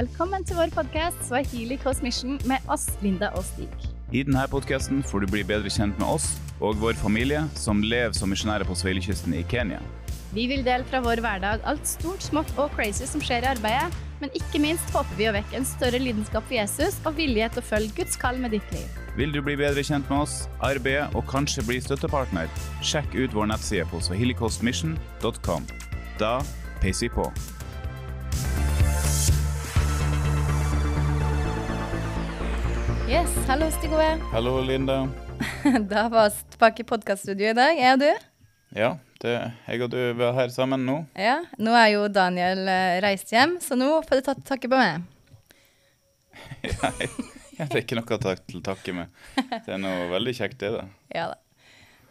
Velkommen til vår podkast Swahili Coast Mission med oss, Linda og Stig. I denne podkasten får du bli bedre kjent med oss og vår familie som lever som misjonærer på Sveilekysten i Kenya. Vi vil dele fra vår hverdag alt stort, smått og crazy som skjer i arbeidet, men ikke minst håper vi å vekke en større lidenskap for Jesus og vilje til å følge Guds kall med ditt liv. Vil du bli bedre kjent med oss, arbeide og kanskje bli støttepartner? Sjekk ut vår nettside på swahilicoastmission.com. Da peiser vi på. Yes, hallo Stig Ove. Hallo, Linda. Da var vi tilbake i podkaststudioet i dag, jeg og du. Ja, det, jeg og du er her sammen nå. Ja, Nå er jo Daniel eh, reist hjem, så nå får du ta takke på meg. Nei, det er ikke noe å ta- til takke med. Det er noe veldig kjekt, det. da. Ja da.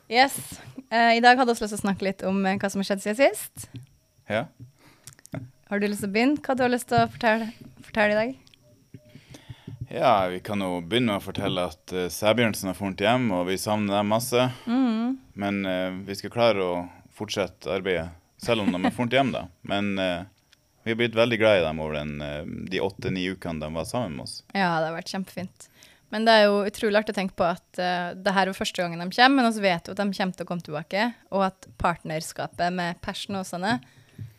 Yes. Eh, I dag hadde vi lyst til å snakke litt om eh, hva som har skjedd siden sist. Ja. Har du lyst til å begynne? Hva du har lyst til å fortelle, fortelle i dag? Ja, vi kan jo begynne med å fortelle at uh, Sæbjørnsen har funnet hjem, og vi savner dem masse. Mm. Men uh, vi skal klare å fortsette arbeidet, selv om de har funnet hjem, da. Men uh, vi har blitt veldig glad i dem over den, eh, de åtte-ni ukene de var sammen med oss. Ja, det har vært kjempefint. Men det er jo utrolig artig å tenke på at uh, det her er første gangen de kommer, men vi vet jo at de kommer til å komme tilbake, og at partnerskapet med Persen og sånne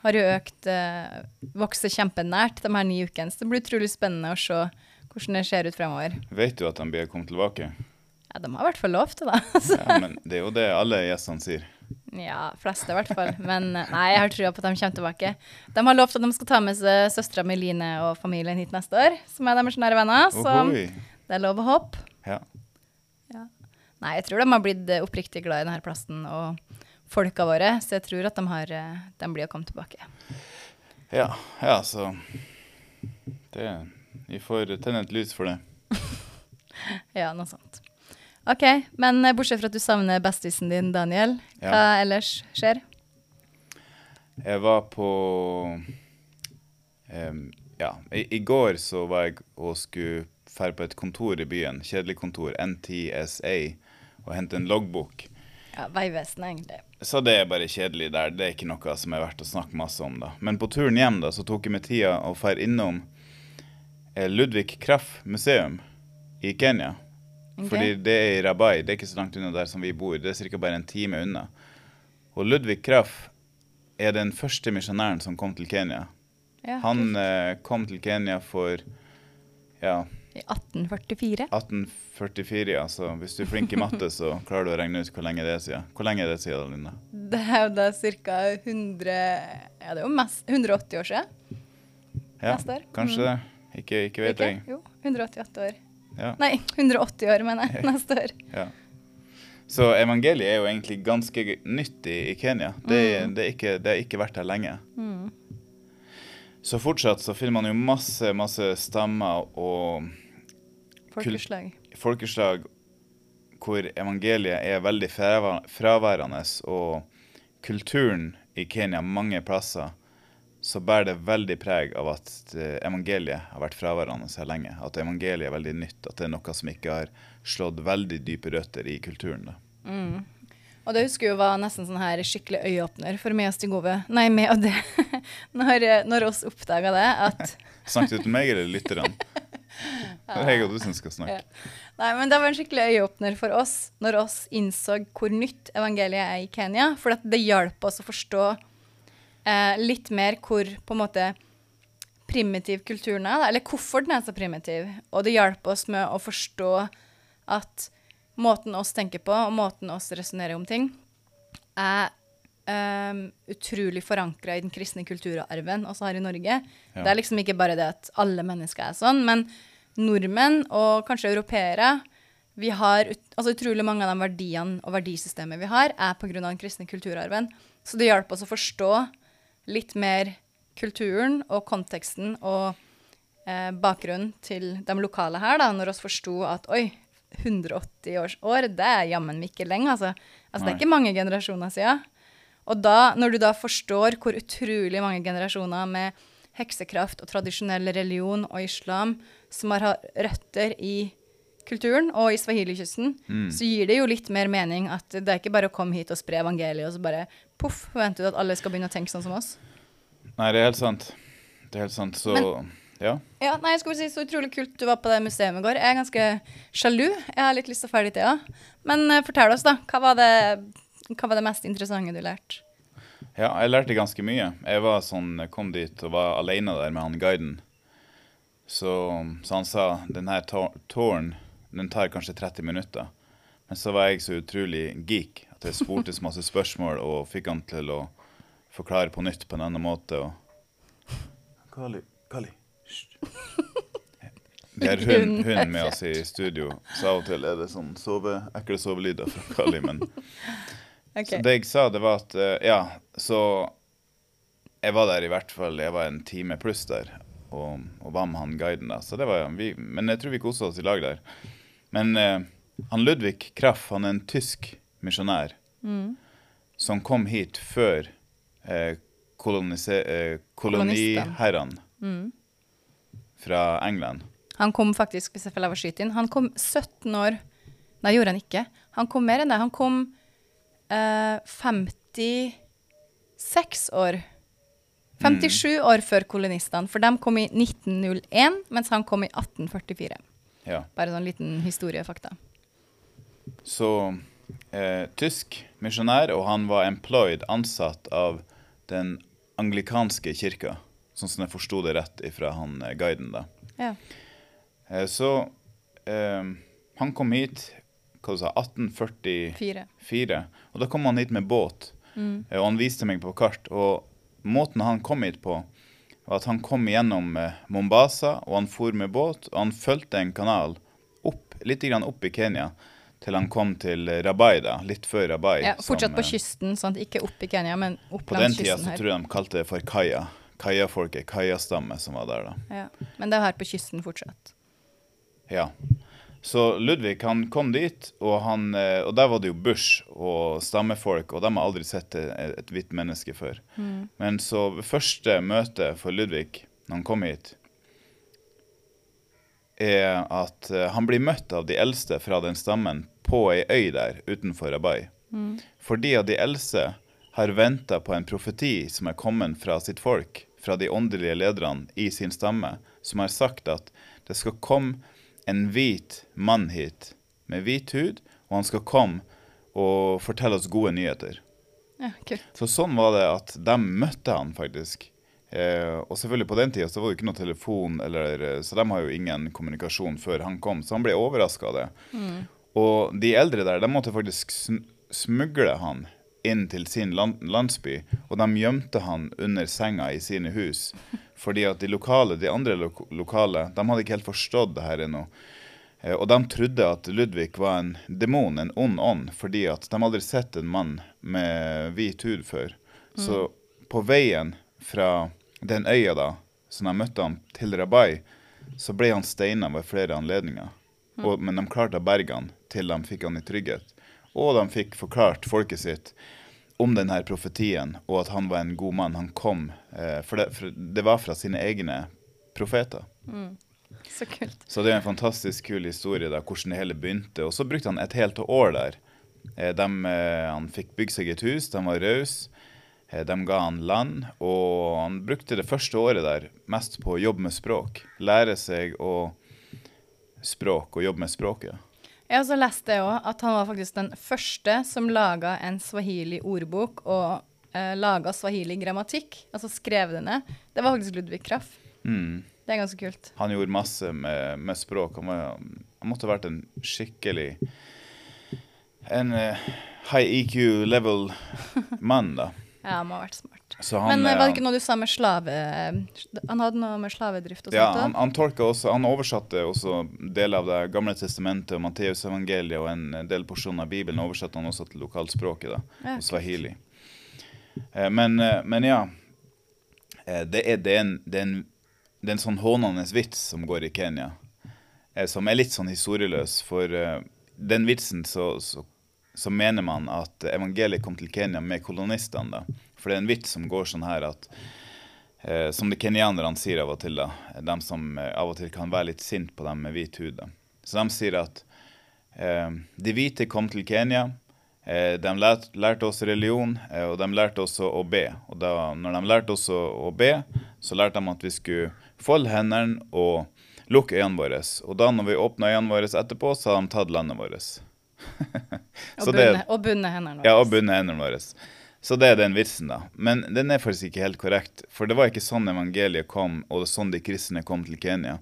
har jo økt, uh, vokst kjempenært de her ni ukene. Så det blir utrolig spennende å se hvordan det ser ut fremover. Vet du at de blir kommet tilbake? Ja, de har i hvert fall lov til det. altså. Ja, men det er jo det alle gjestene sier. Ja, fleste i hvert fall. Men eh, nei, jeg har trua på at de kommer tilbake. De har lovt at de skal ta med seg søstera mi Line og familien hit neste år, som er deres nære venner. Så Ohoi. det er lov å håpe. Ja. ja. Nei, jeg tror de har blitt eh, oppriktig glad i denne plassen og folka våre, så jeg tror at de, har, eh, de blir å komme tilbake. ja, ja, så det, Vi får tenne et lys for det. Ja, noe sånt. OK, men eh, bortsett fra at du savner bestisen din, Daniel, hva Ja. ellers skjer? Jeg var på um, Ja, i, i går så var jeg og skulle dra på et kontor i byen, kjedelig kontor, NTSA, og hente en loggbok. Ja, Vegvesenet, egentlig. Så det er bare kjedelig der. Det er ikke noe som er verdt å snakke masse om, da. Men på turen hjem da, så tok jeg meg tida å dra innom Ludvig Kraff museum i Kenya. Okay. Fordi det er i Rabai. Det er ikke så langt unna der som vi bor. Det er ca. bare en time unna. Og Ludvig Kraff er den første misjonæren som kom til Kenya. Ja, Han eh, kom til Kenya for ja, I 1844. 1844. Altså, hvis du er flink i matte, så klarer du å regne ut hvor lenge det er siden. Hvor lenge er det siden, Linda? Det er jo da ca. 100 Ja, det er jo mest 180 år siden. Ja, kanskje det. Ikke, ikke vet Ikke? jeg. Jo, 188 år. Ja, Nei, 180 år, mener jeg. Neste år. ja. Så evangeliet er jo egentlig ganske nytt i, Kenya. Det, Mm. det, er ikke, det har ikke vært her lenge. Så fortsatt så finner man jo masse, masse stammer og Folkeslag. folkeslag hvor evangeliet er veldig fraværende, og kulturen i Kenya mange plasser så bærer det veldig preg av at eh, evangeliet har vært fraværende så lenge. At evangeliet er veldig nytt, at det er noe som ikke har slått veldig dype røtter i kulturen. da. Og det husker jo var nesten sånn her skikkelig øyeåpner for meg og Stigove. Nei, meg og det. når, når oss oppdaga det, at Snakket du til meg eller lytterne? Det er jeg og du som skal snakke. Nei, men det var en skikkelig øyeåpner for oss når oss innså hvor nytt evangeliet er i Kenya. For at det hjalp oss å forstå eh, litt mer hvor på en måte primitiv kulturen er, eller hvorfor den er så primitiv. Og det hjalp oss med å forstå at måten oss tenker på, og måten oss resonnerer om ting, er Um, utrolig forankra i den kristne kulturarven også her i Norge. Ja. Det er liksom ikke bare det at alle mennesker er sånn, men nordmenn og kanskje europeere vi har ut, altså Utrolig mange av de verdiene og verdisystemet vi har, er pga. den kristne kulturarven. Så det hjalp oss å forstå litt mer kulturen og konteksten og eh, bakgrunnen til de lokale her, da, når vi forsto at oi, 180 års år, det er jammen ikke lenge, altså. altså det er ikke mange generasjoner siden. Og da, når du da forstår hvor utrolig mange generasjoner med heksekraft og tradisjonell religion og islam som har røtter i kulturen og i swahili-kysten, så gir det jo litt mer mening at det er ikke bare å komme hit og spre evangeliet, og så bare poff, forventer du at alle skal begynne å tenke sånn som oss. Nei, det er helt sant. Det er helt sant. Så Ja. Ja, nei, jeg skulle si Så utrolig kult du var på det museet i går. Jeg er ganske sjalu. Jeg har litt lyst til å ferdig ja. Men uh, fortell oss, da. Hva var, det, hva var det mest interessante du lærte? ja, jeg lærte ganske mye. Jeg var sånn, kom dit og var alene der med han guiden. Så, så han sa denne tåren den tar kanskje 30 minutter. Men så var jeg så utrolig geek at spurtes masse spørsmål og fikk han til å forklare på nytt på en annen måte. Og... Kali, Kali, hysj. Vi har hund, hund med oss i studio, så av og til er det sånn sove, ekle sovelyder fra Kali. Men okay. så det jeg sa, det var at eh, Ja, så Jeg var der i hvert fall Jeg var en time pluss der og, og var med han guiden. da Så det var vi, Men jeg tror vi kosa oss i lag der. Men eh, han Ludvig Kraff, han er en tysk misjonær Mm. som kom hit før eh, eh, koloniherrene Mm. fra England. Han kom faktisk, hvis jeg får lov å skyte inn, han kom 17 år Nei, gjorde han ikke. Han kom mer enn det. Han kom eh, 56 år. 57 år før kolonistene, for de kom i 1901, mens han kom i 1844. Ja. Bare sånn liten historiefakta. Så eh, tysk misjonær, og han var employed, ansatt av den anglikanske kirka. Sånn som jeg forsto det rett ifra han eh, guiden, da. Ja. Eh, så eh, han kom hit hva du sa, 1844, Fire. og da kom han hit med båt. Mm. Eh, og han viste meg på kart. Og måten han kom hit på, var at han kom gjennom eh, Mombasa, og han for med båt, og han fulgte en kanal opp, litt grann opp i Kenya, til han kom til Rabai, da, litt før Rabai. Ja, fortsatt som, på eh, kysten, sant? ikke opp i Kenya, men opp langs kysten her. På den tida så tror jeg de kalte det for Kaya. Kaya-folket, Kaya-stamme som var der, da. Ja. Men det er her på kysten fortsatt. Ja. Så Ludvig han kom dit, og, han, eh, og der var det jo bush og stammefolk, og de har aldri sett et, et hvitt menneske før. Men så første møte for Ludvig, når han kom hit, er at eh, han blir møtt av de eldste fra den stammen på ei øy der utenfor Rabai. Fordi at de eldste har venta på en profeti som er kommet fra sitt folk, fra de åndelige lederne i sin stamme, som har sagt at det skal komme en hvit mann hit med hvit hud, og han skal komme og fortelle oss gode nyheter. Ja. Så sånn var det at de møtte han faktisk. Eh, og selvfølgelig på den tida så var det ikke noe telefon, eller, eh, så de har jo ingen kommunikasjon før han kom. Så han ble overraska av det. Og de eldre der, de måtte faktisk smugle han inn til sin land landsby, og de gjemte han under senga i sine hus. Fordi at de lokale, de andre lo lokale, de hadde ikke helt forstått det her ennå. Eh, Og de trodde at Ludvig var en demon, en ond ånd, fordi at de aldri sett en mann med hvit hud før. Så på veien fra den øya da, som de møtte han til Rabai, så ble han steina ved flere anledninger. Og, men de klarte å berge han til de fikk han i trygghet. Og de fikk forklart folket sitt om denne profetien, og at han var en god mann. Han kom, eh, for, det, for det var fra sine egne profeter. Så kult. Så det er en fantastisk kul historie da, hvordan det hele begynte. Og så brukte han et helt år der. Eh, de, eh, han fikk bygge seg et hus, de var rause. Eh, de ga han land, og han brukte det første året der mest på å jobbe med språk. Lære seg å språk og jobbe med språket. Jeg også lest det også at han var faktisk den første som laga en swahili-ordbok og eh, laga swahili-grammatikk. Altså skrev det ned. Det var faktisk Ludvig Kraff. Mm. Det er ganske kult. Han gjorde masse med, med språk. Han, var, han måtte ha vært en skikkelig En uh, high EQ level mann, da. Ja, han må ha vært smart. Han, Men eh, eh, var det ikke noe du sa med slave... Han hadde noe med slavedrift og sånt? han, Ja, han tolka også, han oversatte også deler av Det gamle testamentet og Matteusevangeliet og en del porsjoner av Bibelen oversatte han også til lokalspråket, da, Ja, og swahili. Eh, men, eh, men ja, eh, det er, det, er en, det, er en, det er en sånn hånende vits som går i Kenya, eh, som er litt sånn historieløs. For eh, den vitsen så, så, så mener man at evangeliet kom til Kenya med kolonistene. For det er en vits som går sånn her at Eh, som de kenyanerne sier av og til, da. De som eh, av og til kan være litt sint på dem med hvit hud. Så de sier at eh, de hvite kom til Kenya, eh, de lært, lærte oss religion, eh, og de lærte oss å, be. Og da når de lærte oss å be, så lærte de at vi skulle folde hendene og lukke øynene våre. Og da når vi åpna øynene våre etterpå, så hadde de tatt landet vårt. Og bundet, og bundet hendene Ja, og bunne hendene våre. Så det er den vitsen, da. Men den er faktisk ikke helt korrekt. For det var ikke sånn evangeliet kom, og sånn de kristne kom til Kenya.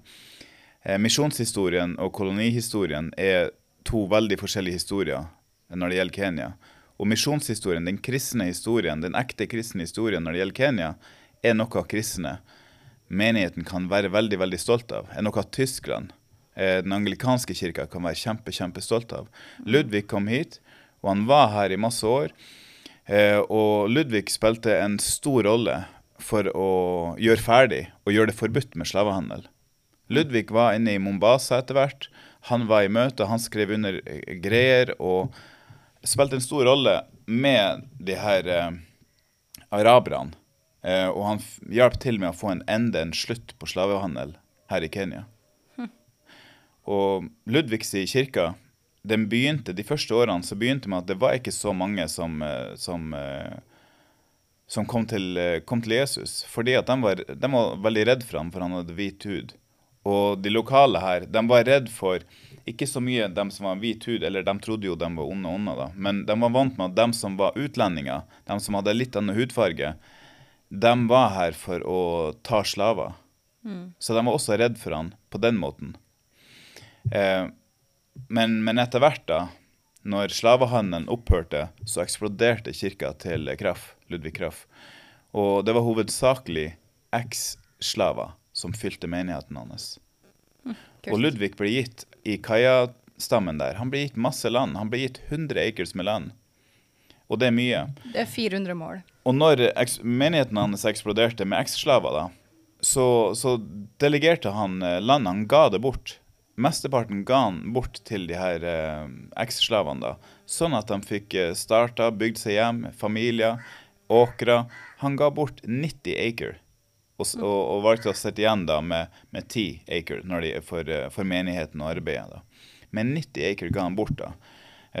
Eh, misjonshistorien og kolonihistorien er to veldig forskjellige historier når det gjelder Kenya. Og misjonshistorien, den kristne historien, den ekte kristne historien når det gjelder Kenya, er noe kristne menigheten kan være veldig, veldig stolt av. Er noe Tyskland, eh, den anglikanske kirka, kan være kjempe, kjempestolt av. Ludvig kom hit, og han var her i masse år. Eh, og Ludvig spilte en stor rolle for å gjøre ferdig og gjøre det forbudt med slavehandel. Ludvig var inne i Mombasa etter hvert. Han var i møte, han skrev under eh, greier og spilte en stor rolle med de her eh, araberne. Eh, og han hjalp til med å få en ende, en slutt på slavehandel her i Kenya. Og Ludvigs kirke begynte, de første årene så begynte med at det var ikke så mange som, eh, som, eh, som kom, til, eh, kom til Jesus. Fordi at de var, de var veldig redd for ham, for han hadde hvit hud. Og de lokale her, de var redd for ikke så mye dem som var hvit hud, eller de trodde jo de var onde onde, da. Men de var vant med at dem som var utlendinger, dem som hadde litt annen hudfarge, de var her for å ta slaver. Så de var også redd for han på den måten. Eh, men, men etter hvert, da, når slavehandelen opphørte, så eksploderte kirka til Kraff, Ludvig Kraff. Og det var hovedsakelig eks-slaver som fylte menigheten hans. Mm, Og Ludvig ble gitt i Kaja-stammen der. Han ble gitt masse land. Han ble gitt 100 acres med land. Og det er mye. Det er 400 mål. Og når menigheten hans eksploderte med eks-slaver, da, så, så delegerte han eh, landet. Han ga det bort. Mesteparten ga han bort til de her eh, eks-slavene, da. Sånn at de fikk eh, starta, bygd seg hjem, familier, åkre. Han ga bort 90 acre. Og, og, og valgte å sitte igjen da med, med 10 acre de, for, eh, for menigheten og arbeidet. da. Men 90 acre ga han bort, da.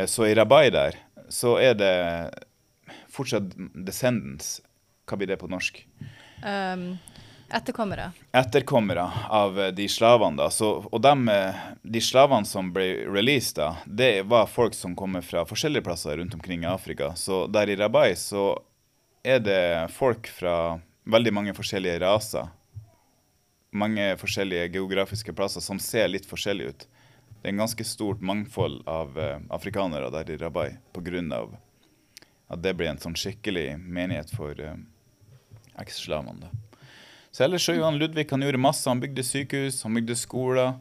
Så i Rabai der, så er det fortsatt descendants. Hva blir det på norsk? Um, etterkommere. Etterkommere av eh, de slavene. da. Så, og dem, eh, de slavene som ble released, da, det var folk som kommer fra forskjellige plasser rundt omkring i Afrika. Så der i Rabai så er det folk fra veldig mange forskjellige raser. Mange forskjellige geografiske plasser som ser litt forskjellige ut. Det er en ganske stort mangfold av uh, afrikanere der i Rabai pga. at det blir en sånn skikkelig menighet for uh, eks-slavene. Så ellers så gjorde han Ludvig han gjorde masse. Han bygde sykehus, han bygde skoler.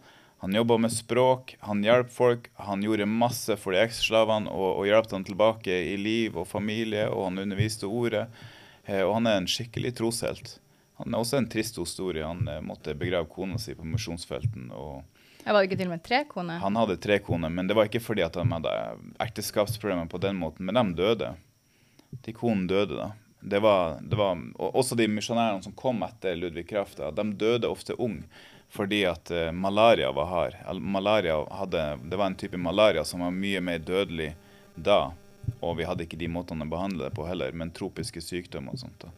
Han jobba med språk, han hjalp folk. Han gjorde masse for de eks-slavene og, og hjalp dem tilbake i liv og familie, og han underviste ordet. Eh, og han er en skikkelig troshelt. Han er også en trist historie. Han eh, måtte begrave kona si på misjonsfelten. og Jeg var det ikke til og med tre koner. Han hadde tre koner, men det var ikke fordi at de hadde ekteskapsproblemer på den måten, men de døde. De konene døde, da. Det var, det var, også de misjonærene som kom etter Ludvig Krafta, de døde ofte ung fordi at eh, malaria var hard. Malaria hadde, det var en type malaria som var mye mer dødelig da, og vi hadde ikke de måtene å behandle det på heller, men tropiske sykdommer og sånt. da.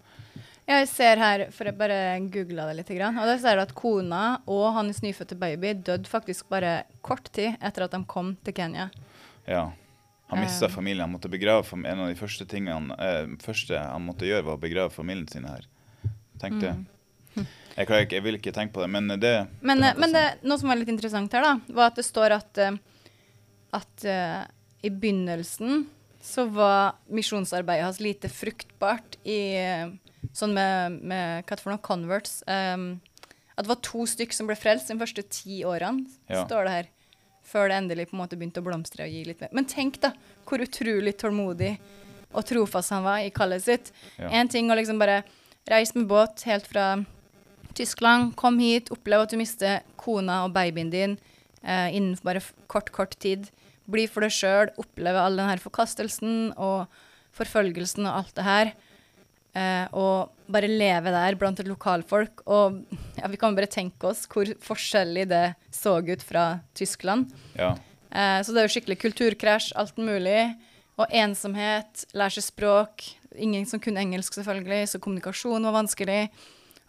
Jeg ser her, for jeg bare googla det litt, og der ser du at kona og hans nyfødte baby døde faktisk bare kort tid etter at de kom til Kenya. Ja. Han mista familien. Han måtte begrave fam En av de første tingene eh, første han måtte gjøre, var å begrave familien sin her. Tenk det. Jeg, ikke, jeg vil ikke tenke på det, men det Men, det men det, noe som var litt interessant her, da, var at det står at, eh, at uh, i begynnelsen så var misjonsarbeidet hans lite fruktbart i eh, sånn med, med hva for noe, converts. Um, at det var to stykk som ble frelst de første ti årene, Ja. står det her. Før det endelig på en måte begynte å blomstre og gi litt mer. Men tenk da, hvor utrolig tålmodig og trofast han var i kallet sitt. Ja. En ting å liksom bare reise med båt helt fra Tyskland, kom hit, opplev at du mister kona og babyen din eh, innenfor bare kort, kort tid. Bli for deg sjøl, oppleve all den her forkastelsen og forfølgelsen og alt det her. Eh, og bare leve der blant et lokalfolk. Og ja, vi kan bare tenke oss hvor forskjellig det så ut fra Tyskland. Ja. Eh, så det er jo skikkelig kulturkrasj, alt mulig. Og ensomhet, lære seg språk. Ingen som kunne engelsk, selvfølgelig, så kommunikasjon var vanskelig.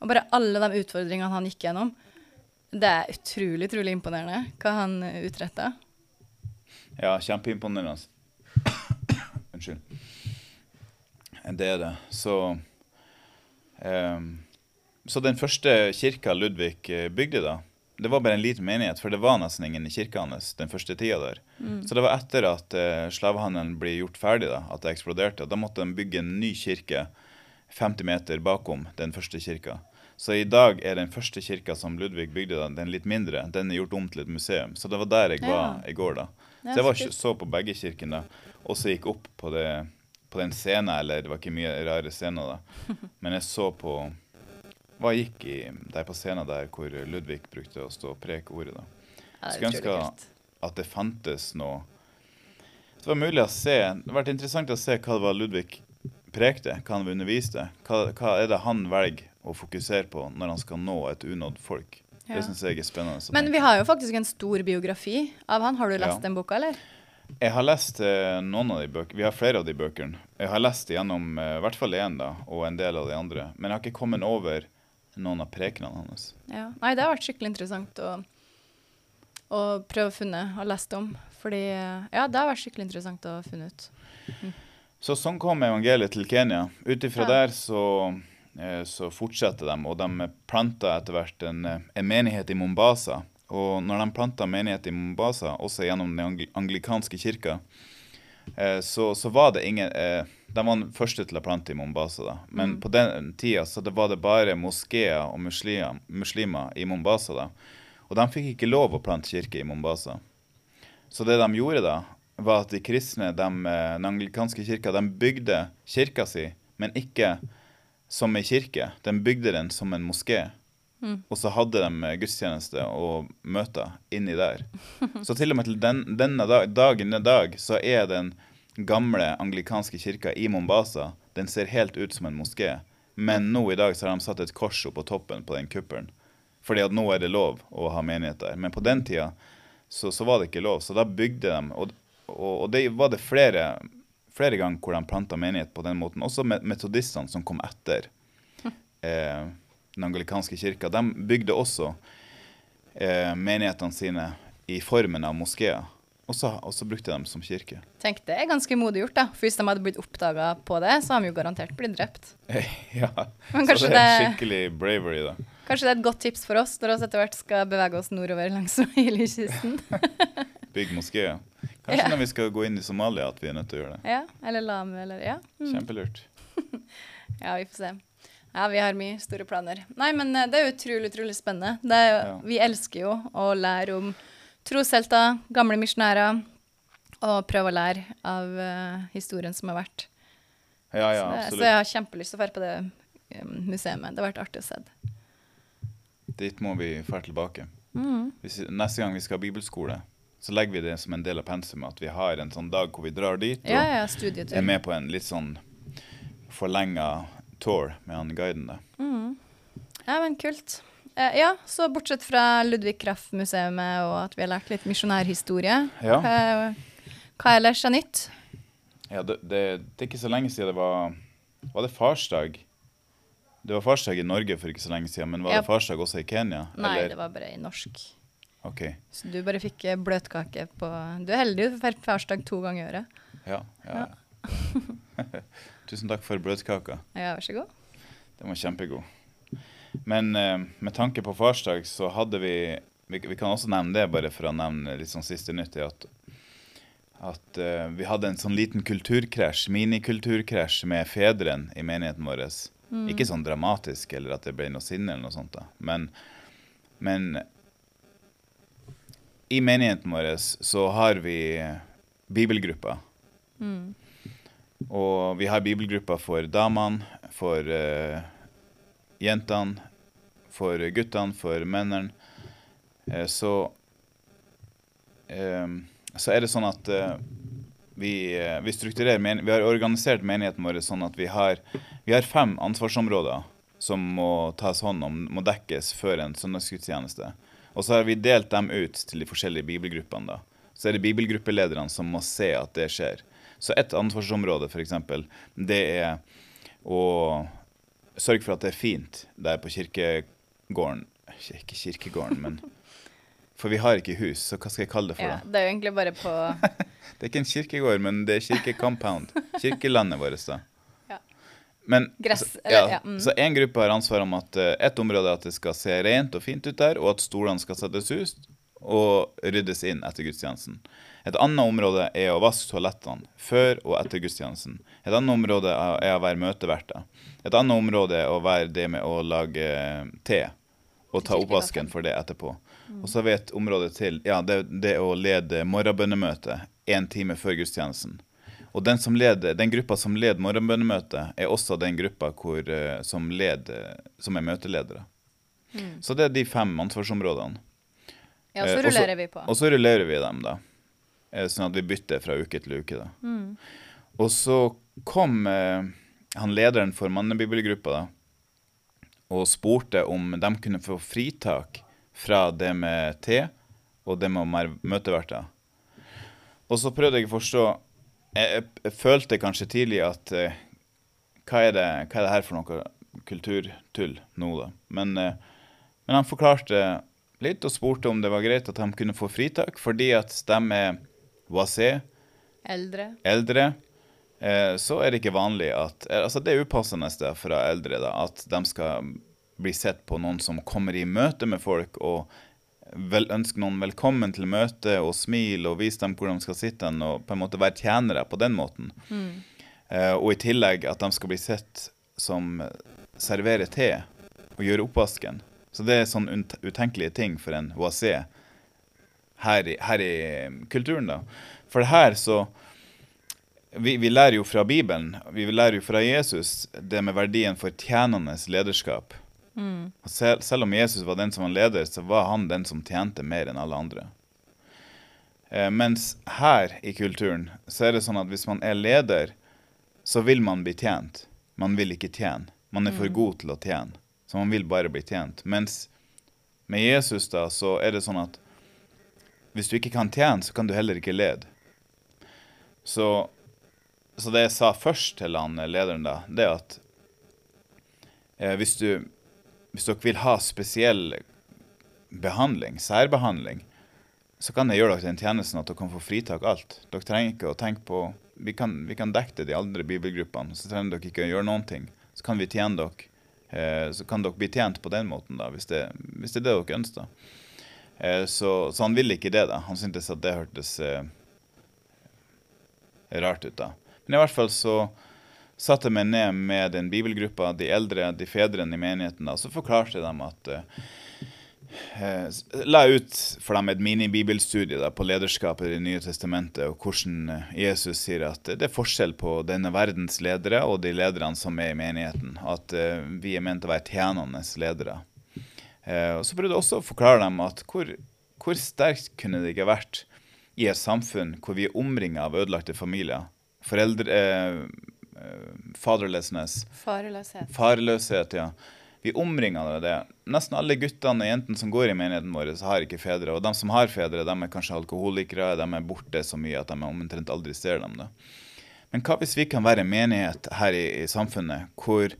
Og bare alle de utfordringene han gikk gjennom. Det er utrolig, utrolig imponerende hva han utretta. Ja, kjempeimponerende. Unnskyld. Det er det. Så um, Så den første kirka Ludvig eh, bygde, da, det var bare en liten menighet, for det var nesten ingen i kirka hans den første tida der. Mm. Så det var etter at uh, slavehandelen ble gjort ferdig, da, at det eksploderte. Da måtte de bygge en ny kirke 50 meter bakom den første kirka. Så i dag er den første kirka som Ludvig bygde, da, den litt mindre, den er gjort om til et museum. Så det var der jeg var ja. i går, da. Så jeg var, så på begge kirkene, og så gikk opp på, det, på den scenen, eller det var ikke mye rare scener, da. Men jeg så på Hva gikk i der på scenen der hvor Ludvig brukte å stå og preke ordet, da. Skulle ønske at det fantes noe Det var mulig å se Det har vært interessant å se hva det var Ludvig prekte, hva han underviste. Hva, hva er det han velger å fokusere på når han skal nå et unådd folk? Ja. Det syns jeg er spennende. Men vi har jo faktisk en stor biografi av han. Har du lest ja. den boka, eller? Jeg har lest uh, noen av de bøkene. Vi har flere av de bøkene. Jeg har lest gjennom uh, i hvert fall én da, og en del av de andre. Men jeg har ikke kommet over noen av prekenene hans. Ja. Nei, det har vært skikkelig interessant å, å prøve å finne og lese om. Fordi uh, Ja, det har vært skikkelig interessant å finne ut. Mm. Så sånn kom evangeliet til Kenya. Ut ifra ja. der så, eh, så, fortsetter de, og de planta etter hvert en, eh, en, menighet i Mombasa. Og når de planta menighet i Mombasa, også gjennom den anglikanske kirka, eh, så, så, var det ingen De var den første til å plante i Mombasa, da. Men mm. på den tida så det var det bare moskeer og muslimer, muslimer i Mombasa, da. Og de fikk ikke lov å plante kirke i Mombasa. Så det de gjorde da, var at de kristne, de, eh, den anglikanske kirka, de bygde kirka si, men ikke som ei kirke. De bygde den som en moské. Mm. Og så hadde de eh, gudstjeneste og møter inni der. Så til og med til den, denne dag, dagen i dag så er den gamle anglikanske kirka i Mombasa den ser helt ut som en moské. Men nå i dag så har de satt et kors opp på toppen på den kuppelen. Fordi at nå er det lov å ha menighet der. Men på den tida så, så var det ikke lov. Så da bygde de og og, og det var det flere, flere ganger hvor de planta menighet på den måten. Også metodistene som kom etter eh, den angelikanske kirka. De bygde også eh, menighetene sine i formen av moskeer. Og så, og så, brukte de dem som kirke. Tenk Det er ganske modig gjort. da. For Hvis de hadde blitt oppdaga på det, så har de jo garantert blitt drept. ja, så det er skikkelig bravery, da. Kanskje det er et godt tips for oss når vi etter hvert skal bevege oss nordover langs Swahili-kysten. Bygg moskeer. Kanskje ja. når vi skal gå inn i Somalia at vi er nødt til å gjøre det. Ja, eller Lame, eller ja. Mm. Kjempelurt. ja, vi får se. Ja, vi har mye store planer. Nei, men eh, det er utrolig, utrolig spennende. Er, ja. Vi elsker jo å lære om troshelter, gamle misjonærer, og prøve å lære av uh, historien som har vært. Ja, ja, så. Så jeg har kjempelyst til å dra på det um, museet. Det har vært artig å se. Dit må vi dra tilbake. Mm. Hvis, neste gang vi skal ha bibelskole, så legger vi det som en del av pensumet. At vi har en sånn dag hvor vi drar dit og ja, ja, er med på en litt sånn forlenga tour med han guiden. Da. Mm. Ja, men kult. Eh, ja, så bortsett fra Ludvig Kraft-museet og at vi har lært litt misjonærhistorie, ja. hva, hva ellers er nytt? Ja, det, det, det, er ikke så lenge siden det var Var det farsdag? Det var farsdag i Norge for ikke så lenge siden, men var ja. det farsdag også i Kenya? Nei, eller? det var bare i norsk. Okay. Så du bare fikk eh, bløtkake på Du er heldig, du får farsdag to ganger i året. Ja. ja. ja. Tusen takk for bløtkaka. Ja, vær så god. Den var kjempegod. Men eh, med tanke på farsdag så hadde vi, vi vi, kan også nevne det, bare for å nevne litt sånn siste nytt, at, at eh, vi hadde en sånn liten kulturkrasj, minikulturkrasj med fedren i menigheten vår. Mm. Ikke sånn dramatisk eller at det ble noe sinne eller noe sånt, da. Men, men i menigheten vår så har vi bibelgrupper. Mm. Og vi har bibelgrupper for damene, for uh, jentene, for guttene, for mennene. Uh, så uh, så er det sånn at vi, vi, strukturerer vi har organisert menigheten vår sånn at vi har, vi har fem ansvarsområder som må tas hånd om, må dekkes før en søndagsgudstjeneste. Og så har vi delt dem ut til de forskjellige bibelgruppene. Så er det bibelgruppelederne som må se at det skjer. Så et ansvarsområde, f.eks., det er å sørge for at det er fint der på kirkegården. Ikke kirkegården, men For vi har ikke hus, så hva skal jeg kalle det for? Ja, det er jo egentlig bare på Det er ikke en kirkegård, men det er kirkecompound. Kirkelandet vårt, da. Ja. Men, Gress, så, eller- ja, ja, mm. Så én gruppe har ansvar om at uh, ett område er at det skal se rent og fint ut der, og at stolene skal settes ut og ryddes inn etter gudstjenesten. Et annet område er å vaske toalettene før og etter gudstjenesten. Et annet område er å være møteverter. Et annet område er å være det med å lage te og ta oppvasken for det etterpå. Og så har vi et område til. Ja, det, det å lede morgenbønnemøtet én time før gudstjenesten. Og den, som leder, den gruppa som leder morgenbønnemøtet, er også den gruppa hvor, eh, som, leder, som er møteledere. Så det er de fem ansvarsområdene. Ja, så Eh, og rullerer vi på. Og så rullerer vi dem, da. Eh, Sånn at vi bytter fra uke til uke, da. Mm. Og så kom eh, han lederen for mannebibelgruppa da, og spurte om de kunne få fritak fra det med te og det med å møteverter. Og så prøvde jeg å forstå Jeg, jeg, jeg følte kanskje tidlig at eh, hva, er det, hva er det her for noe kulturtull nå, da? Men, eh, men han forklarte litt og spurte om det var greit at de kunne få fritak, fordi at de er wasé, Eldre. eldre, eh, så er det ikke vanlig at eh, Altså, det er upassende det fra eldre, da, at de skal bli sett på noen som kommer i møte med folk og vel, ønsker noen velkommen til møtet og smil og vise dem hvor de skal sitte og på en måte være tjenere på den måten. Eh, og i tillegg at de skal bli sett som serverer te og gjør oppvasken. Så det er sånn utenkelige ting for en oasé her i, her i kulturen, da. For det her så vi, vi lærer jo fra Bibelen, vi lærer jo fra Jesus, det med verdien for tjenende lederskap. Og selv, selv om Jesus var den som var leder, så var han den som tjente mer enn alle andre. Eh, mens her i kulturen så er det sånn at hvis man er leder, så vil man bli tjent. Man vil ikke tjene. Man er for god til å tjene, så man vil bare bli tjent. Mens med Jesus da, så er det sånn at hvis du ikke kan tjene, så kan du heller ikke lede. Så, så det jeg sa først til han eh, lederen da, det er at eh, hvis, du, hvis dere vil ha spesiell behandling, særbehandling, så kan jeg gjøre dere den tjenesten at dere kan få fritak alt. Dere trenger ikke å tenke på Vi kan, vi kan dekke det de andre bibelgruppene, så trenger dere ikke å gjøre noen ting. Så kan vi tjene dere. Eh, så kan dere bli tjent på den måten, da, hvis det, hvis det er det dere ønsker. Eh, så, så han ville ikke det, da. Han syntes at det hørtes eh, rart ut, da. Men i hvert fall så satte jeg meg ned med den bibelgruppa, de eldre, de fedrene i menigheten, da, så forklarte jeg dem at La ut for dem et mini-bibelstudie på lederskapet i Det nye testamentet, og hvordan eh, Jesus sier at det er forskjell på denne verdens ledere og de lederne som er i menigheten. At eh, vi er ment å være tjenende ledere. Eh, og så prøvde jeg også å forklare dem at hvor, hvor sterkt kunne det ikke vært i et samfunn hvor vi er omringa av ødelagte familier. Foreldre... Eh, fatherlessness. Fareløshet. Farløshet, ja. Vi omringer av det. Nesten alle guttene og jentene som går i menigheten vår, har ikke fedre. Og de som har fedre, de er kanskje alkoholikere, de er borte så mye at de omtrent aldri ser dem. da. Men hva hvis vi kan være en menighet her i, i samfunnet hvor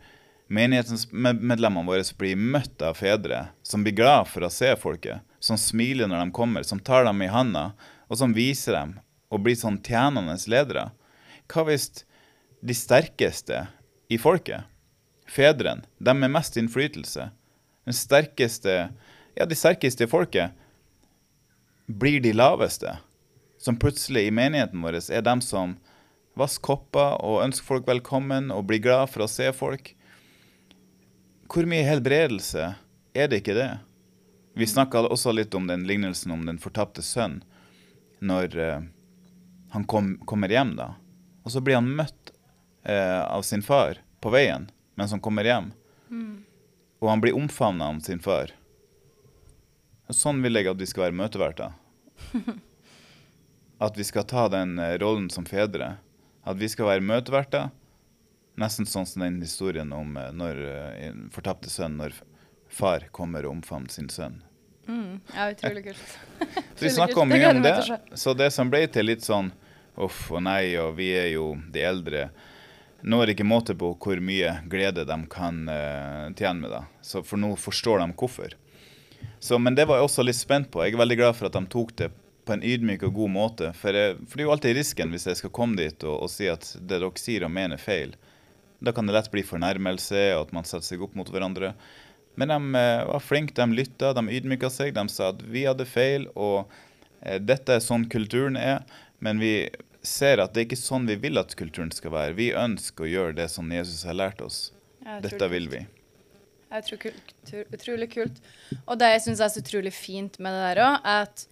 menighetens medlemmene våre blir møtt av fedre som blir glad for å se folket, som smiler når de kommer, som tar dem i handa, og som viser dem, og blir sånn tjenende ledere? Hva hvis de sterkeste i folket, fedrene, de med mest innflytelse, den sterkeste, ja, de sterkeste folket, blir de laveste, som plutselig i menigheten vår er dem som vasker kopper og ønsker folk velkommen og blir glad for å se folk. Hvor mye helbredelse er det ikke det? Vi snakka også litt om den lignelsen om den fortapte sønn, når uh, han kom, kommer hjem, da. Og så blir han møtt uh, av sin far på veien mens som kommer hjem. Og han blir omfavna av sin far. Sånn vil jeg at vi skal være møteverter. At vi skal ta den eh, rollen som fedre. At vi skal være møteverter. Nesten sånn som den historien om eh, når eh, en fortapte sønn, når far kommer og omfavner sin sønn. Mm. Ja, utrolig kult. Så vi snakka mye om det. Så det som ble til litt sånn uff og nei, og vi er jo de eldre nå er det ikke måte på hvor mye glede de kan uh, tjene med det. For nå forstår de hvorfor. Så, men det var jeg også litt spent på. Jeg er veldig glad for at de tok det på en ydmyk og god måte. For, jeg, for det er jo alltid risken hvis jeg skal komme dit og, og si at det dere sier og mener er feil. Da kan det lett bli fornærmelse, og at man setter seg opp mot hverandre. Men de uh, var flinke, de lytta, de ydmyka seg. De sa at vi hadde feil, og uh, dette er sånn kulturen er. Men vi ser at det er ikke sånn vi vil at kulturen skal være. Vi ønsker å gjøre det som Jesus har lært oss. Dette vil vi. Jeg tror kult, utrolig kult. Og det jeg syns er så utrolig fint med det der òg, at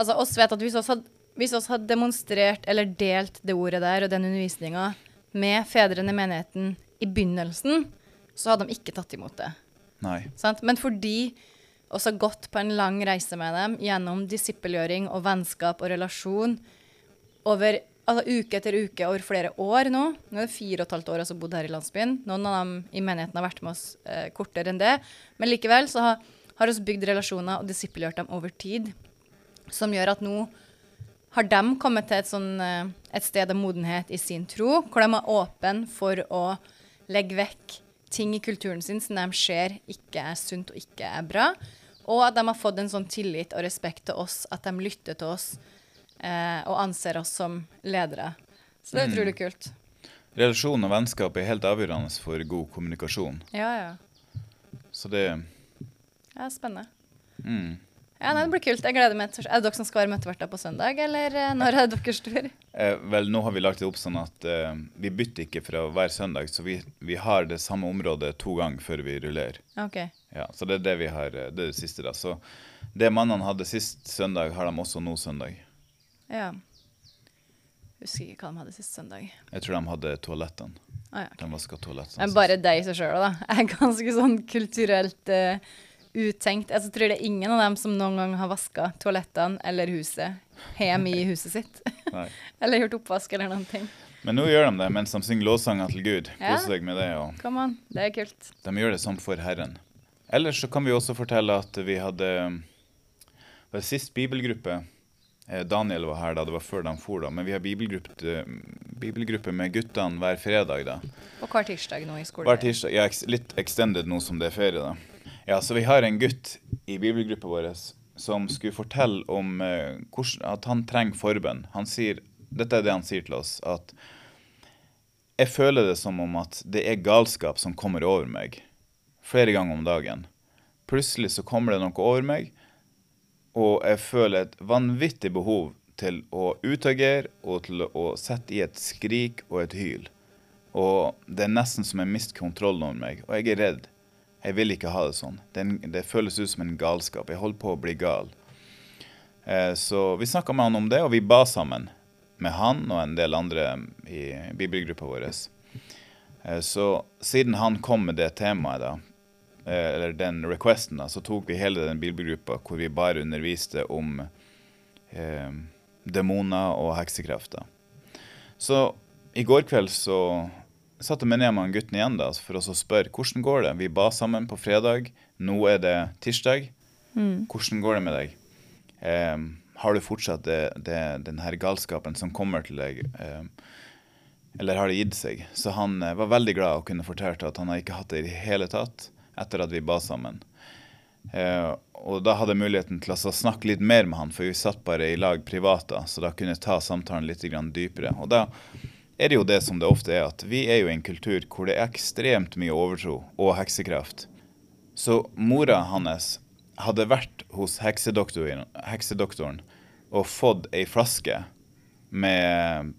altså, oss vet at hvis vi hadde, hvis oss hadde demonstrert eller delt det ordet der og den undervisninga med fedrene i menigheten i begynnelsen, så hadde de ikke tatt imot det. Nei. Sant? Men fordi oss har gått på en lang reise med dem gjennom disippelgjøring og vennskap og relasjon over altså, uke etter uke over flere år nå. Nå er det fire og et halvt år jeg har bodd her i landsbyen. Noen av dem i menigheten har vært med oss eh, kortere enn det. Men likevel så har, har vi bygd relasjoner og disippelgjort dem over tid. Som gjør at nå har de kommet til et, sånn, eh, et sted av modenhet i sin tro, hvor de er åpne for å legge vekk ting i kulturen sin som de ser ikke er sunt og ikke er bra. Og at de har fått en sånn tillit og respekt til oss, at de lytter til oss eh, og anser oss som ledere. Så det er mm. utrolig kult. Relasjon og vennskap er helt avgjørende for god kommunikasjon. Ja, ja. Så det Ja, spennende. Mm. Ja, nei, Det blir kult. Jeg gleder meg Er det dere som skal være møteverter på søndag, eller eh, når er det deres tur? Eh, vel, nå har vi lagt det opp sånn at eh, vi bytter ikke fra hver søndag, så vi, vi, har det samme området to ganger før vi rullerer. Okay. Ja, så det er det vi har, eh, det er det siste, da. Så det mannene hadde sist søndag, har de også nå søndag. Ja. Husker ikke hva de hadde sist søndag. Jeg tror de hadde toalettene. Ah, ja, okay. De vaska toalettene. Men bare deg i seg sjøl, da. Jeg er ganske sånn kulturelt uh, uttenkt. Jeg tror det er ingen av dem som noen gang har vaska toalettene eller huset hjemme i huset sitt. eller gjort oppvask eller noen ting. Men nå gjør de det mens de synger lovsanger til Gud. Ja. Kose seg med det. Og Come on, det er kult. De gjør det sånn for Herren. Ellers så kan vi også fortelle at vi hadde var sist bibelgruppe Eh, Daniel var her da, det var før de for da. Men vi har bibelgruppe, eh, bibelgruppe med guttene hver fredag. da. Og hver tirsdag nå i skolen? Hver tirsdag, ja, Litt extended nå som det er ferie. da. Ja, Så vi har en gutt i bibelgruppa vår som skulle fortelle om uh, hvordan, at han trenger forbønn. Han sier, Dette er det han sier til oss. at jeg føler det som om at det er galskap som kommer over meg flere ganger om dagen. Plutselig så kommer det noe over meg og jeg føler et vanvittig behov til å utagere og til å sette i et skrik og et hyl. Og det er nesten som jeg mister kontrollen over meg, og jeg er redd. Jeg vil ikke ha det sånn. Det, det føles ut som en galskap. Jeg holder på å bli gal. Eh, så vi snakka med han om det, og vi ba sammen med han og en del andre i bibelgruppa vår. Eh, så siden han kom med det temaet, da, eller den requesten, da, så tok vi hele den bibelgruppa hvor vi bare underviste om eh, demoner og heksekrefter. Så i går kveld så satte jeg meg ned med gutten igjen da, for å spørre hvordan går det. Vi ba sammen på fredag. Nå er det tirsdag. Mm. Hvordan går det med deg? Eh, har du fortsatt det, det, den her galskapen som kommer til deg? Eh, eller har det gitt seg? Så han eh, var veldig glad og kunne fortelle at han har ikke hatt det i det hele tatt etter at vi ba sammen. Eh, og da hadde jeg muligheten til å snakke litt mer med han, for vi satt bare i lag privat da, så da kunne jeg ta samtalen litt dypere. Og da er det jo det som det ofte er, at vi er jo i en kultur hvor det er ekstremt mye overtro og heksekraft. Så mora hans hadde vært hos heksedoktoren, heksedoktoren og fått ei flaske med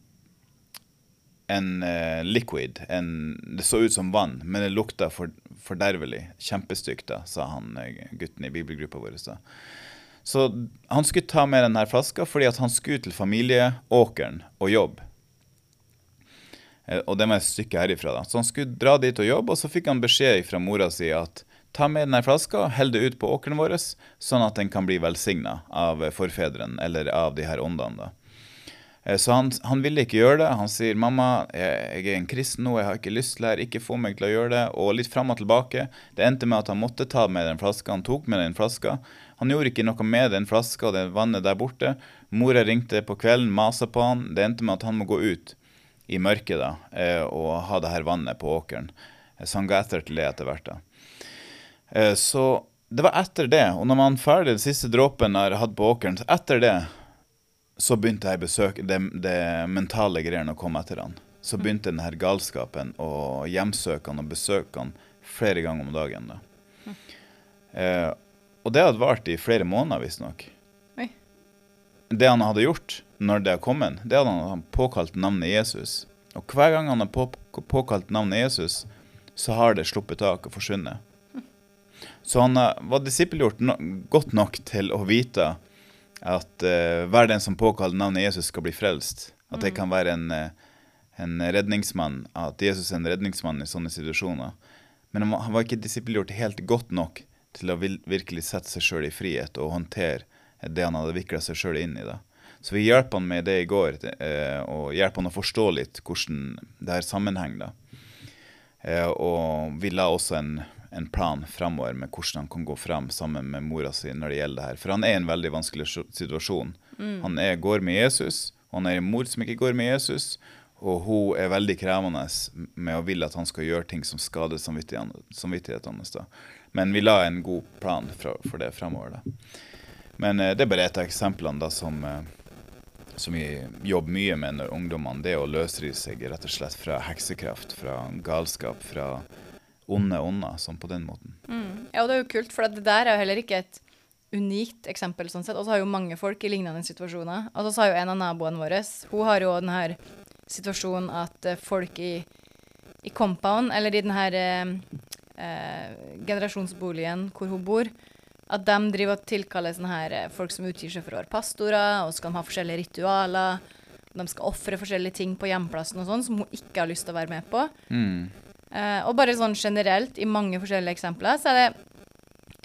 en uh, liquid. En, det så ut som vann, men det lukta for, fordervelig. Kjempestygt, da, sa han eh, gutten i bibelgruppa vår. Så han skulle ta med denne flaska fordi han skulle til familieåkeren og jobbe. Eh, og det var et stykke herifra. da. Så han skulle dra dit og jobbe, og så fikk han beskjed fra mora si at ta med denne flaska, hell det ut på åkeren vår, sånn at den kan bli velsigna av forfedrene eller av de her åndene. da. Eh, så han, han, ville ikke gjøre det. Han sier 'mamma, jeg, jeg er en kristen nå, jeg har ikke lyst til det her, ikke få meg til å gjøre det'. Og litt fram og tilbake. Det endte med at han måtte ta med den flaska. Han tok med den flaska. Han gjorde ikke noe med den flaska og det vannet der borte. Mora ringte på kvelden, masa på han. Det endte med at han må gå ut i mørket da, eh, og ha det her vannet på åkeren. Eh, så han ga etter til det etter hvert. da. Så det var etter det, og når man ferdig den siste dråpen har hadde på åkeren, så etter det så begynte jeg besøk, det, det mentale greiene å komme etter han. Så begynte denne galskapen å hjemsøke han og besøke han flere ganger om dagen. da. Eh, og det hadde vart i flere måneder, visstnok. Det han hadde gjort når det hadde kommet, det hadde han påkalt navnet Jesus. Og hver gang han har på, påkalt navnet Jesus, så har det sluppet tak og forsvunnet. Så han eh, var disippelgjort no godt nok til å vite at uh, hver den som påkaller navnet Jesus, skal bli frelst. At det kan være en, uh, en redningsmann, at Jesus er en redningsmann i sånne situasjoner. Men han var, ikke disippelgjort helt godt nok til å virkelig sette seg sjøl i frihet og håndtere det han hadde vikla seg sjøl inn i. da. Så vi hjalp han med det i går, uh, og hjalp han å forstå litt hvordan det her sammenhenger. og vi la også en en plan framover med hvordan han kan gå frem sammen med mora si når det gjelder det her. For han er i en veldig vanskelig situasjon. Mm. Han er, går med Jesus, og han er en mor som ikke går med Jesus. Og hun er veldig krevende med å ville at han skal gjøre ting som skader samvittigheten hans. Men vi la en god plan for, for det fremover. Da. Men eh, det er bare et av eksemplene da, som, eh, som vi jobber mye med når ungdommene. Det å løsrive seg rett og slett fra heksekraft, fra galskap, fra onde ånder, sånn på den måten. Mm. Ja, og det er jo kult, for det der er jo heller ikke et unikt eksempel sånn sett. Og så har jo mange folk i lignende situasjoner. Og så har jo en av naboene våre Hun har jo den her situasjonen at uh, folk i, i compound, eller i den her uh, uh, generasjonsboligen hvor hun bor, at de driver og tilkaller sånne her folk som utgir seg for å være pastorer, og så skal de ha forskjellige ritualer. De skal ofre forskjellige ting på hjemplassen og sånn, som hun ikke har lyst til å være med på. Mm. Uh, og bare sånn generelt, i mange forskjellige eksempler, så er det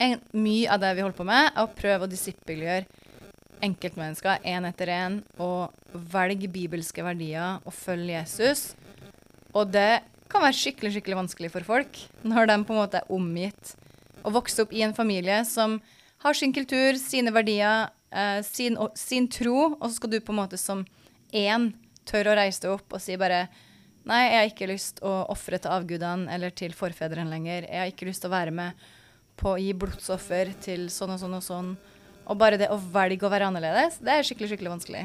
en, mye av det vi holder på med, er å prøve å disippelgjøre enkeltmennesker én en etter én, og velge bibelske verdier og følge Jesus. Og det kan være skikkelig skikkelig vanskelig for folk når de på en måte er omgitt og vokser opp i en familie som har sin kultur, sine verdier, uh, sin, sin tro, og så skal du på en måte som én tørre å reise deg opp og si bare Nei, jeg har ikke lyst å ofre til avgudene eller til forfedrene lenger. Jeg har ikke lyst til å være med på å gi blodsoffer til sånn og sånn og sånn. Og bare det å velge å være annerledes, det er skikkelig, skikkelig vanskelig.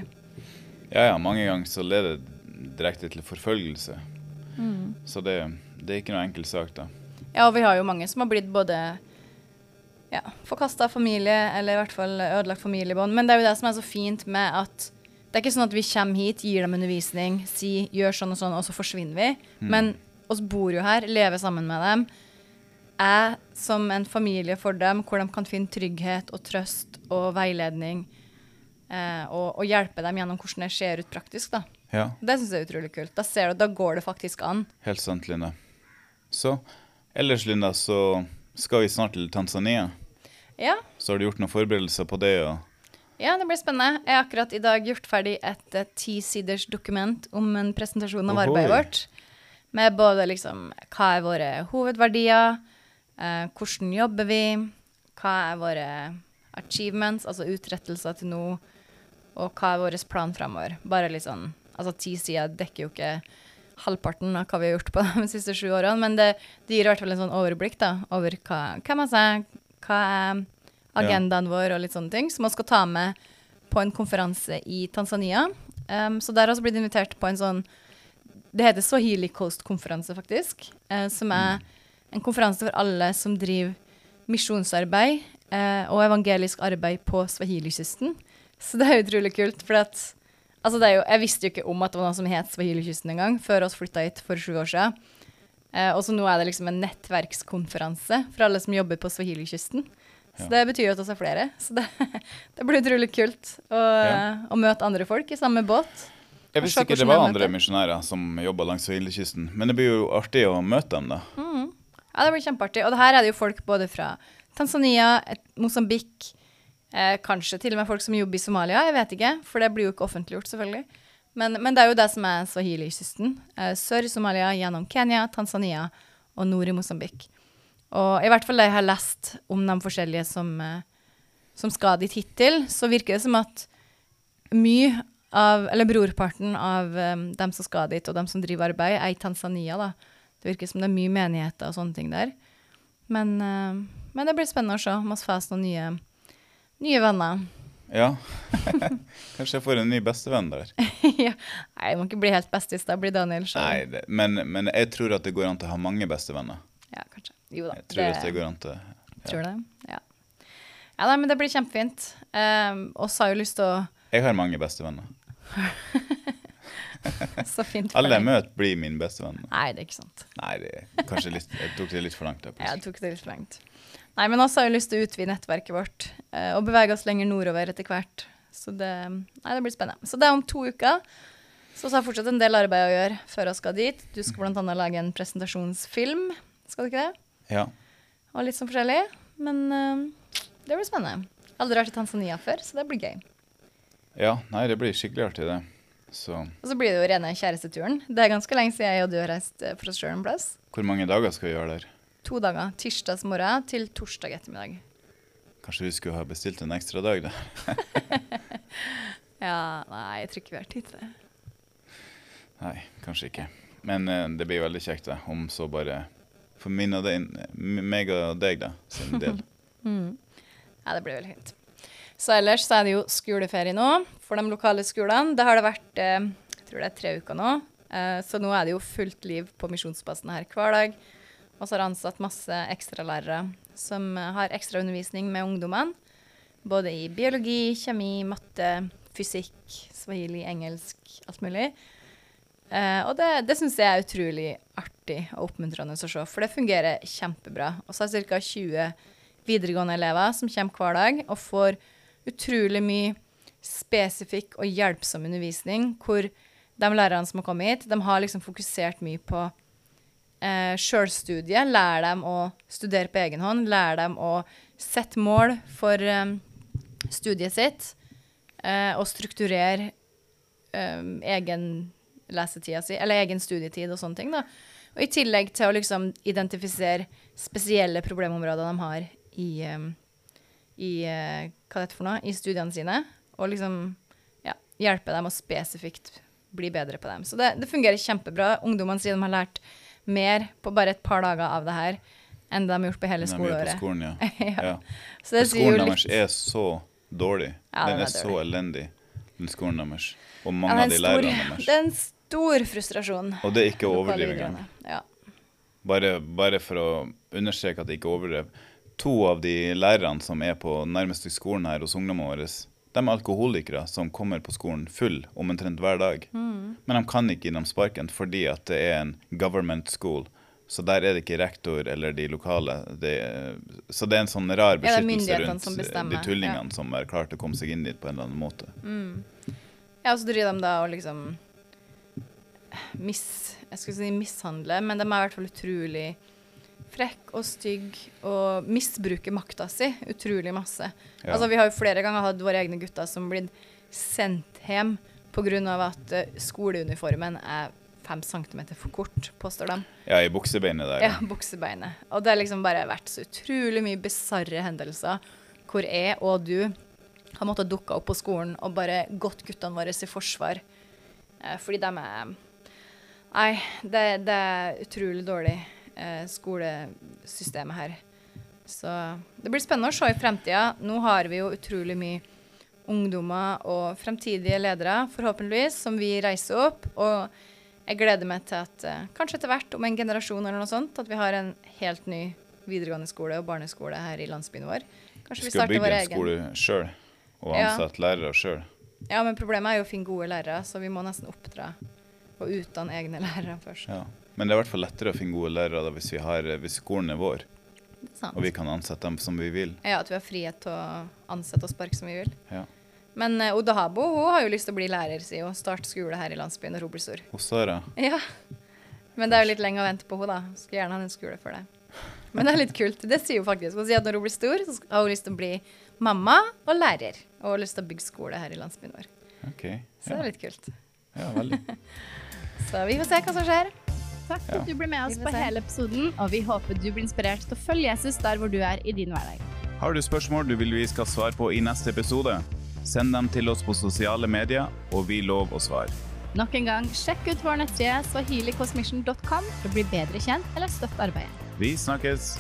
Ja, ja. Mange ganger så leder det direkte til forfølgelse. Mm. Så det, det, er ikke noe enkel sak, da. Ja, og vi har jo mange som har blitt både ja, forkasta familie, eller i hvert fall ødelagt familiebånd. Men det er jo det som er så fint med at det er ikke sånn at vi kommer hit, gir dem undervisning, sier gjør sånn og sånn, og så forsvinner vi. Mm. Men oss bor jo her, lever sammen med dem. Er som en familie for dem, hvor de kan finne trygghet og trøst og veiledning. Eh, og, og, hjelpe dem gjennom hvordan det ser ut praktisk. da. Ja. Det syns jeg er utrolig kult. Da ser du, da går det faktisk an. Helt sant, Linda. Så ellers, Linda, så skal vi snart til Tanzania. Ja. Så har du gjort noen forberedelser på det? og ja, det blir spennende. Jeg har akkurat i dag gjort ferdig et uh, tisiders dokument om en presentasjon av arbeidet vårt. Med både liksom hva er våre hovedverdier, eh, hvordan jobber vi, hva er våre achievements, altså utrettelser til nå, og hva er vår plan framover. Bare litt sånn Altså ti sider dekker jo ikke halvparten av hva vi har gjort på de siste sju årene, men det, det gir i hvert fall en sånn overblikk da, over hva, hvem er seg, hva er agendaen ja. vår og litt sånne ting, som man skal ta med på en konferanse i Tanzania. Um, så der har vi blitt invitert på en sånn Det heter Swahili Coast-konferanse, faktisk. Uh, som er en konferanse for alle som driver misjonsarbeid uh, og evangelisk arbeid på Swahili-kysten. Så det er utrolig kult. For at, altså jo, jeg visste jo ikke om at det var noe som het Swahili-kysten engang, før vi flytta hit for sju år siden. Uh, og så nå er det liksom en nettverkskonferanse for alle som jobber på Swahili-kysten. Så det betyr jo at vi er flere. Så det, det blir utrolig kult å, å, møte andre folk i samme båt. Jeg visste ikke det var andre misjonærer som jobba langs Hvilekysten, men det blir jo artig å møte dem, da. Mm. Ja, det blir kjempeartig. Og her er det jo folk både fra Tanzania, Mosambik, eh, kanskje til og med folk som jobber i Somalia, jeg vet ikke, for det blir jo ikke offentliggjort, selvfølgelig. Men, men det er jo det som er Swahili-kysten. Eh, Sør i Somalia, gjennom Kenya, Tanzania og nord i Mosambik. Og i hvert fall det jeg har lest om de forskjellige som, eh, som skal dit hittil, så virker det som at mye av, eller brorparten av um, dem som skal dit, og dem som driver arbeid, er i Tanzania, da. Det virker som det er mye menigheter og sånne ting der. Men, uh, men det blir spennende å se vi får noen nye, nye venner. Ja. Kanskje jeg får en ny bestevenn der. ja. Nei, jeg må ikke bli helt bestis, da blir Daniel sjøl. Men, men jeg tror at det går an til å ha mange bestevenner. Ja, kanskje. Jo da. Jeg tror det, det går an til ja. Tror det? Ja. Ja, nei, men det blir kjempefint. Um, oss har jo lyst til å Jeg har mange bestevenner. Så fint for Alle jeg møter, blir min bestevenn. Nei, det er ikke sant. Nei, det kanskje litt, jeg tok det litt for langt. Ja, jeg tok det litt for langt. Nei, men også har jeg lyst til å utvide nettverket vårt uh, og bevege oss lenger nordover etter hvert. Så det, nei, det blir spennende. Så det er om to uker. Så vi har fortsatt en del arbeid å gjøre før vi skal dit. Du skal bl.a. lage en presentasjonsfilm, skal du ikke det? Ja. Og litt sånn forskjellig. Men uh, det blir spennende. Aldri vært i Tanzania før, så det blir gøy. Ja, nei, det blir skikkelig artig, det. Så. Og så blir det jo rene kjæresteturen. Det er ganske lenge siden jeg og du har reist for oss sjøl en plass. Hvor mange dager skal vi gjøre der? To dager. Tirsdagsmorgen til torsdag ettermiddag. Kanskje vi skulle ha bestilt en ekstra dag, da? ja, nei, jeg tror ikke vi har tid til det. Nei, kanskje ikke. Men uh, det blir veldig kjekt, da. Om så bare for min og din, meg og deg, da, sin del. mm. Ja, det blir veldig fint. Så ellers så er det jo skoleferie nå for de lokale skolene. Det har det vært eh, jeg tror det er tre uker nå. Eh, så nå er det jo fullt liv på misjonsbasen her hver dag. Og så har jeg ansatt masse ekstralærere som har ekstraundervisning med ungdommene. Både i biologi, kjemi, matte, fysikk, swahili, engelsk, alt mulig. Eh, og det, det syns jeg er utrolig artig og oppmuntrende å se, for det fungerer kjempebra. Og så er det ca. 20 videregående elever som kommer hver dag og får utrolig mye spesifikk og hjelpsom undervisning, hvor de lærerne som har kommet hit, de har liksom fokusert mye på eh, sjølstudie. Lære dem å studere på egen hånd. Lære dem å sette mål for eh, studiet sitt. Eh, og strukturere eh, egen lesetida si, eller egen studietid og sånne ting. da. Og i tillegg til å liksom identifisere spesielle problemområder de har i, um, i uh, hva det for noe, i studiene sine. Og liksom ja, hjelpe dem å spesifikt bli bedre på dem. Så det, det fungerer kjempebra. Ungdommene sier de har lært mer på bare et par dager av det her enn de har gjort på hele skoleåret. På skolen, ja. ja. ja. Så skolen deres er så dårlig. Ja, den, den er, er så elendig, den skolen deres. Og mange av de lærerne deres. Det er en stor frustrasjon. Og det er ikke å overdrive engang. Bare, bare, for å understreke at det ikke er overdrev to av de lærerne som er på nærmeste skolen her hos ungdommene våre, de er alkoholikere som kommer på skolen full omtrent hver dag. Mm. Men de kan ikke gi dem sparken fordi at det er en government school. Så der er det ikke rektor eller de lokale. Det, så det er en sånn rar beskyttelse ja, rundt de tullingene ja. som er klart å komme seg inn dit på en eller annen måte. Mm. Ja, og så driver de da og liksom miss, jeg skulle si mishandle, men de er i hvert fall utrolig frekk og stygg og misbruker makta si utrolig masse. Ja. Altså, vi har jo flere ganger hatt våre egne gutter som blitt sendt hjem pga. at uh, skoleuniformen er fem centimeter for kort, påstår de. Ja, i buksebeinet der. Ja, buksebeinet. Og det har liksom bare vært så utrolig mye bisarre hendelser hvor jeg og du har måttet dukke opp på skolen og bare gått guttene våre i forsvar. Eh, fordi de er Nei, det, det er utrolig dårlig eh, skolesystemet her. Så det blir spennende å se i fremtida. Nå har vi jo utrolig mye ungdommer og fremtidige ledere, forhåpentligvis, som vi reiser opp. Og jeg gleder meg til at eh, kanskje etter hvert, om en generasjon eller noe sånt, at vi har en helt ny videregående skole og barneskole her i landsbyen vår. Kanskje vi egen. Skal bygge en skole sjøl og ansette ja. lærere sjøl. Ja, men problemet er jo å finne gode lærere, så vi må nesten oppdra og utdanne egne lærere først. Ja. Men det er i hvert fall lettere å finne gode lærere hvis, har, hvis skolen er vår. Sant. Og vi kan ansette dem som vi vil. Ja, at vi har frihet til å ansette og sparke som vi vil. Ja. Men uh, Oda Habo hun har jo lyst til å bli lærer si, og starte skole her i landsbyen når hun blir stor. Hos det? Ja. Men det er jo litt lenge å vente på henne, da. Skulle gjerne ha en skole for det. Men det er litt kult. Det sier hun faktisk. Hun sier at når hun blir stor, så har hun lyst til å bli mamma og lærer. Og har lyst til å bygge skole her i landsbyen vår. Okay. Så det er litt kult. Ja, veldig. så vi får se hva som skjer. Takk for at du ble med oss på hele episoden, og vi håper du blir inspirert til å følge Jesus der hvor du er i din hverdag. Har du spørsmål du vil vi skal svare på i neste episode? Send dem til oss på sosiale medier, og vi lov å svare. Nok en gang, sjekk ut vår nettside swahilicosmission.com for å bli bedre kjent eller støtte arbeidet. Vi snakkes!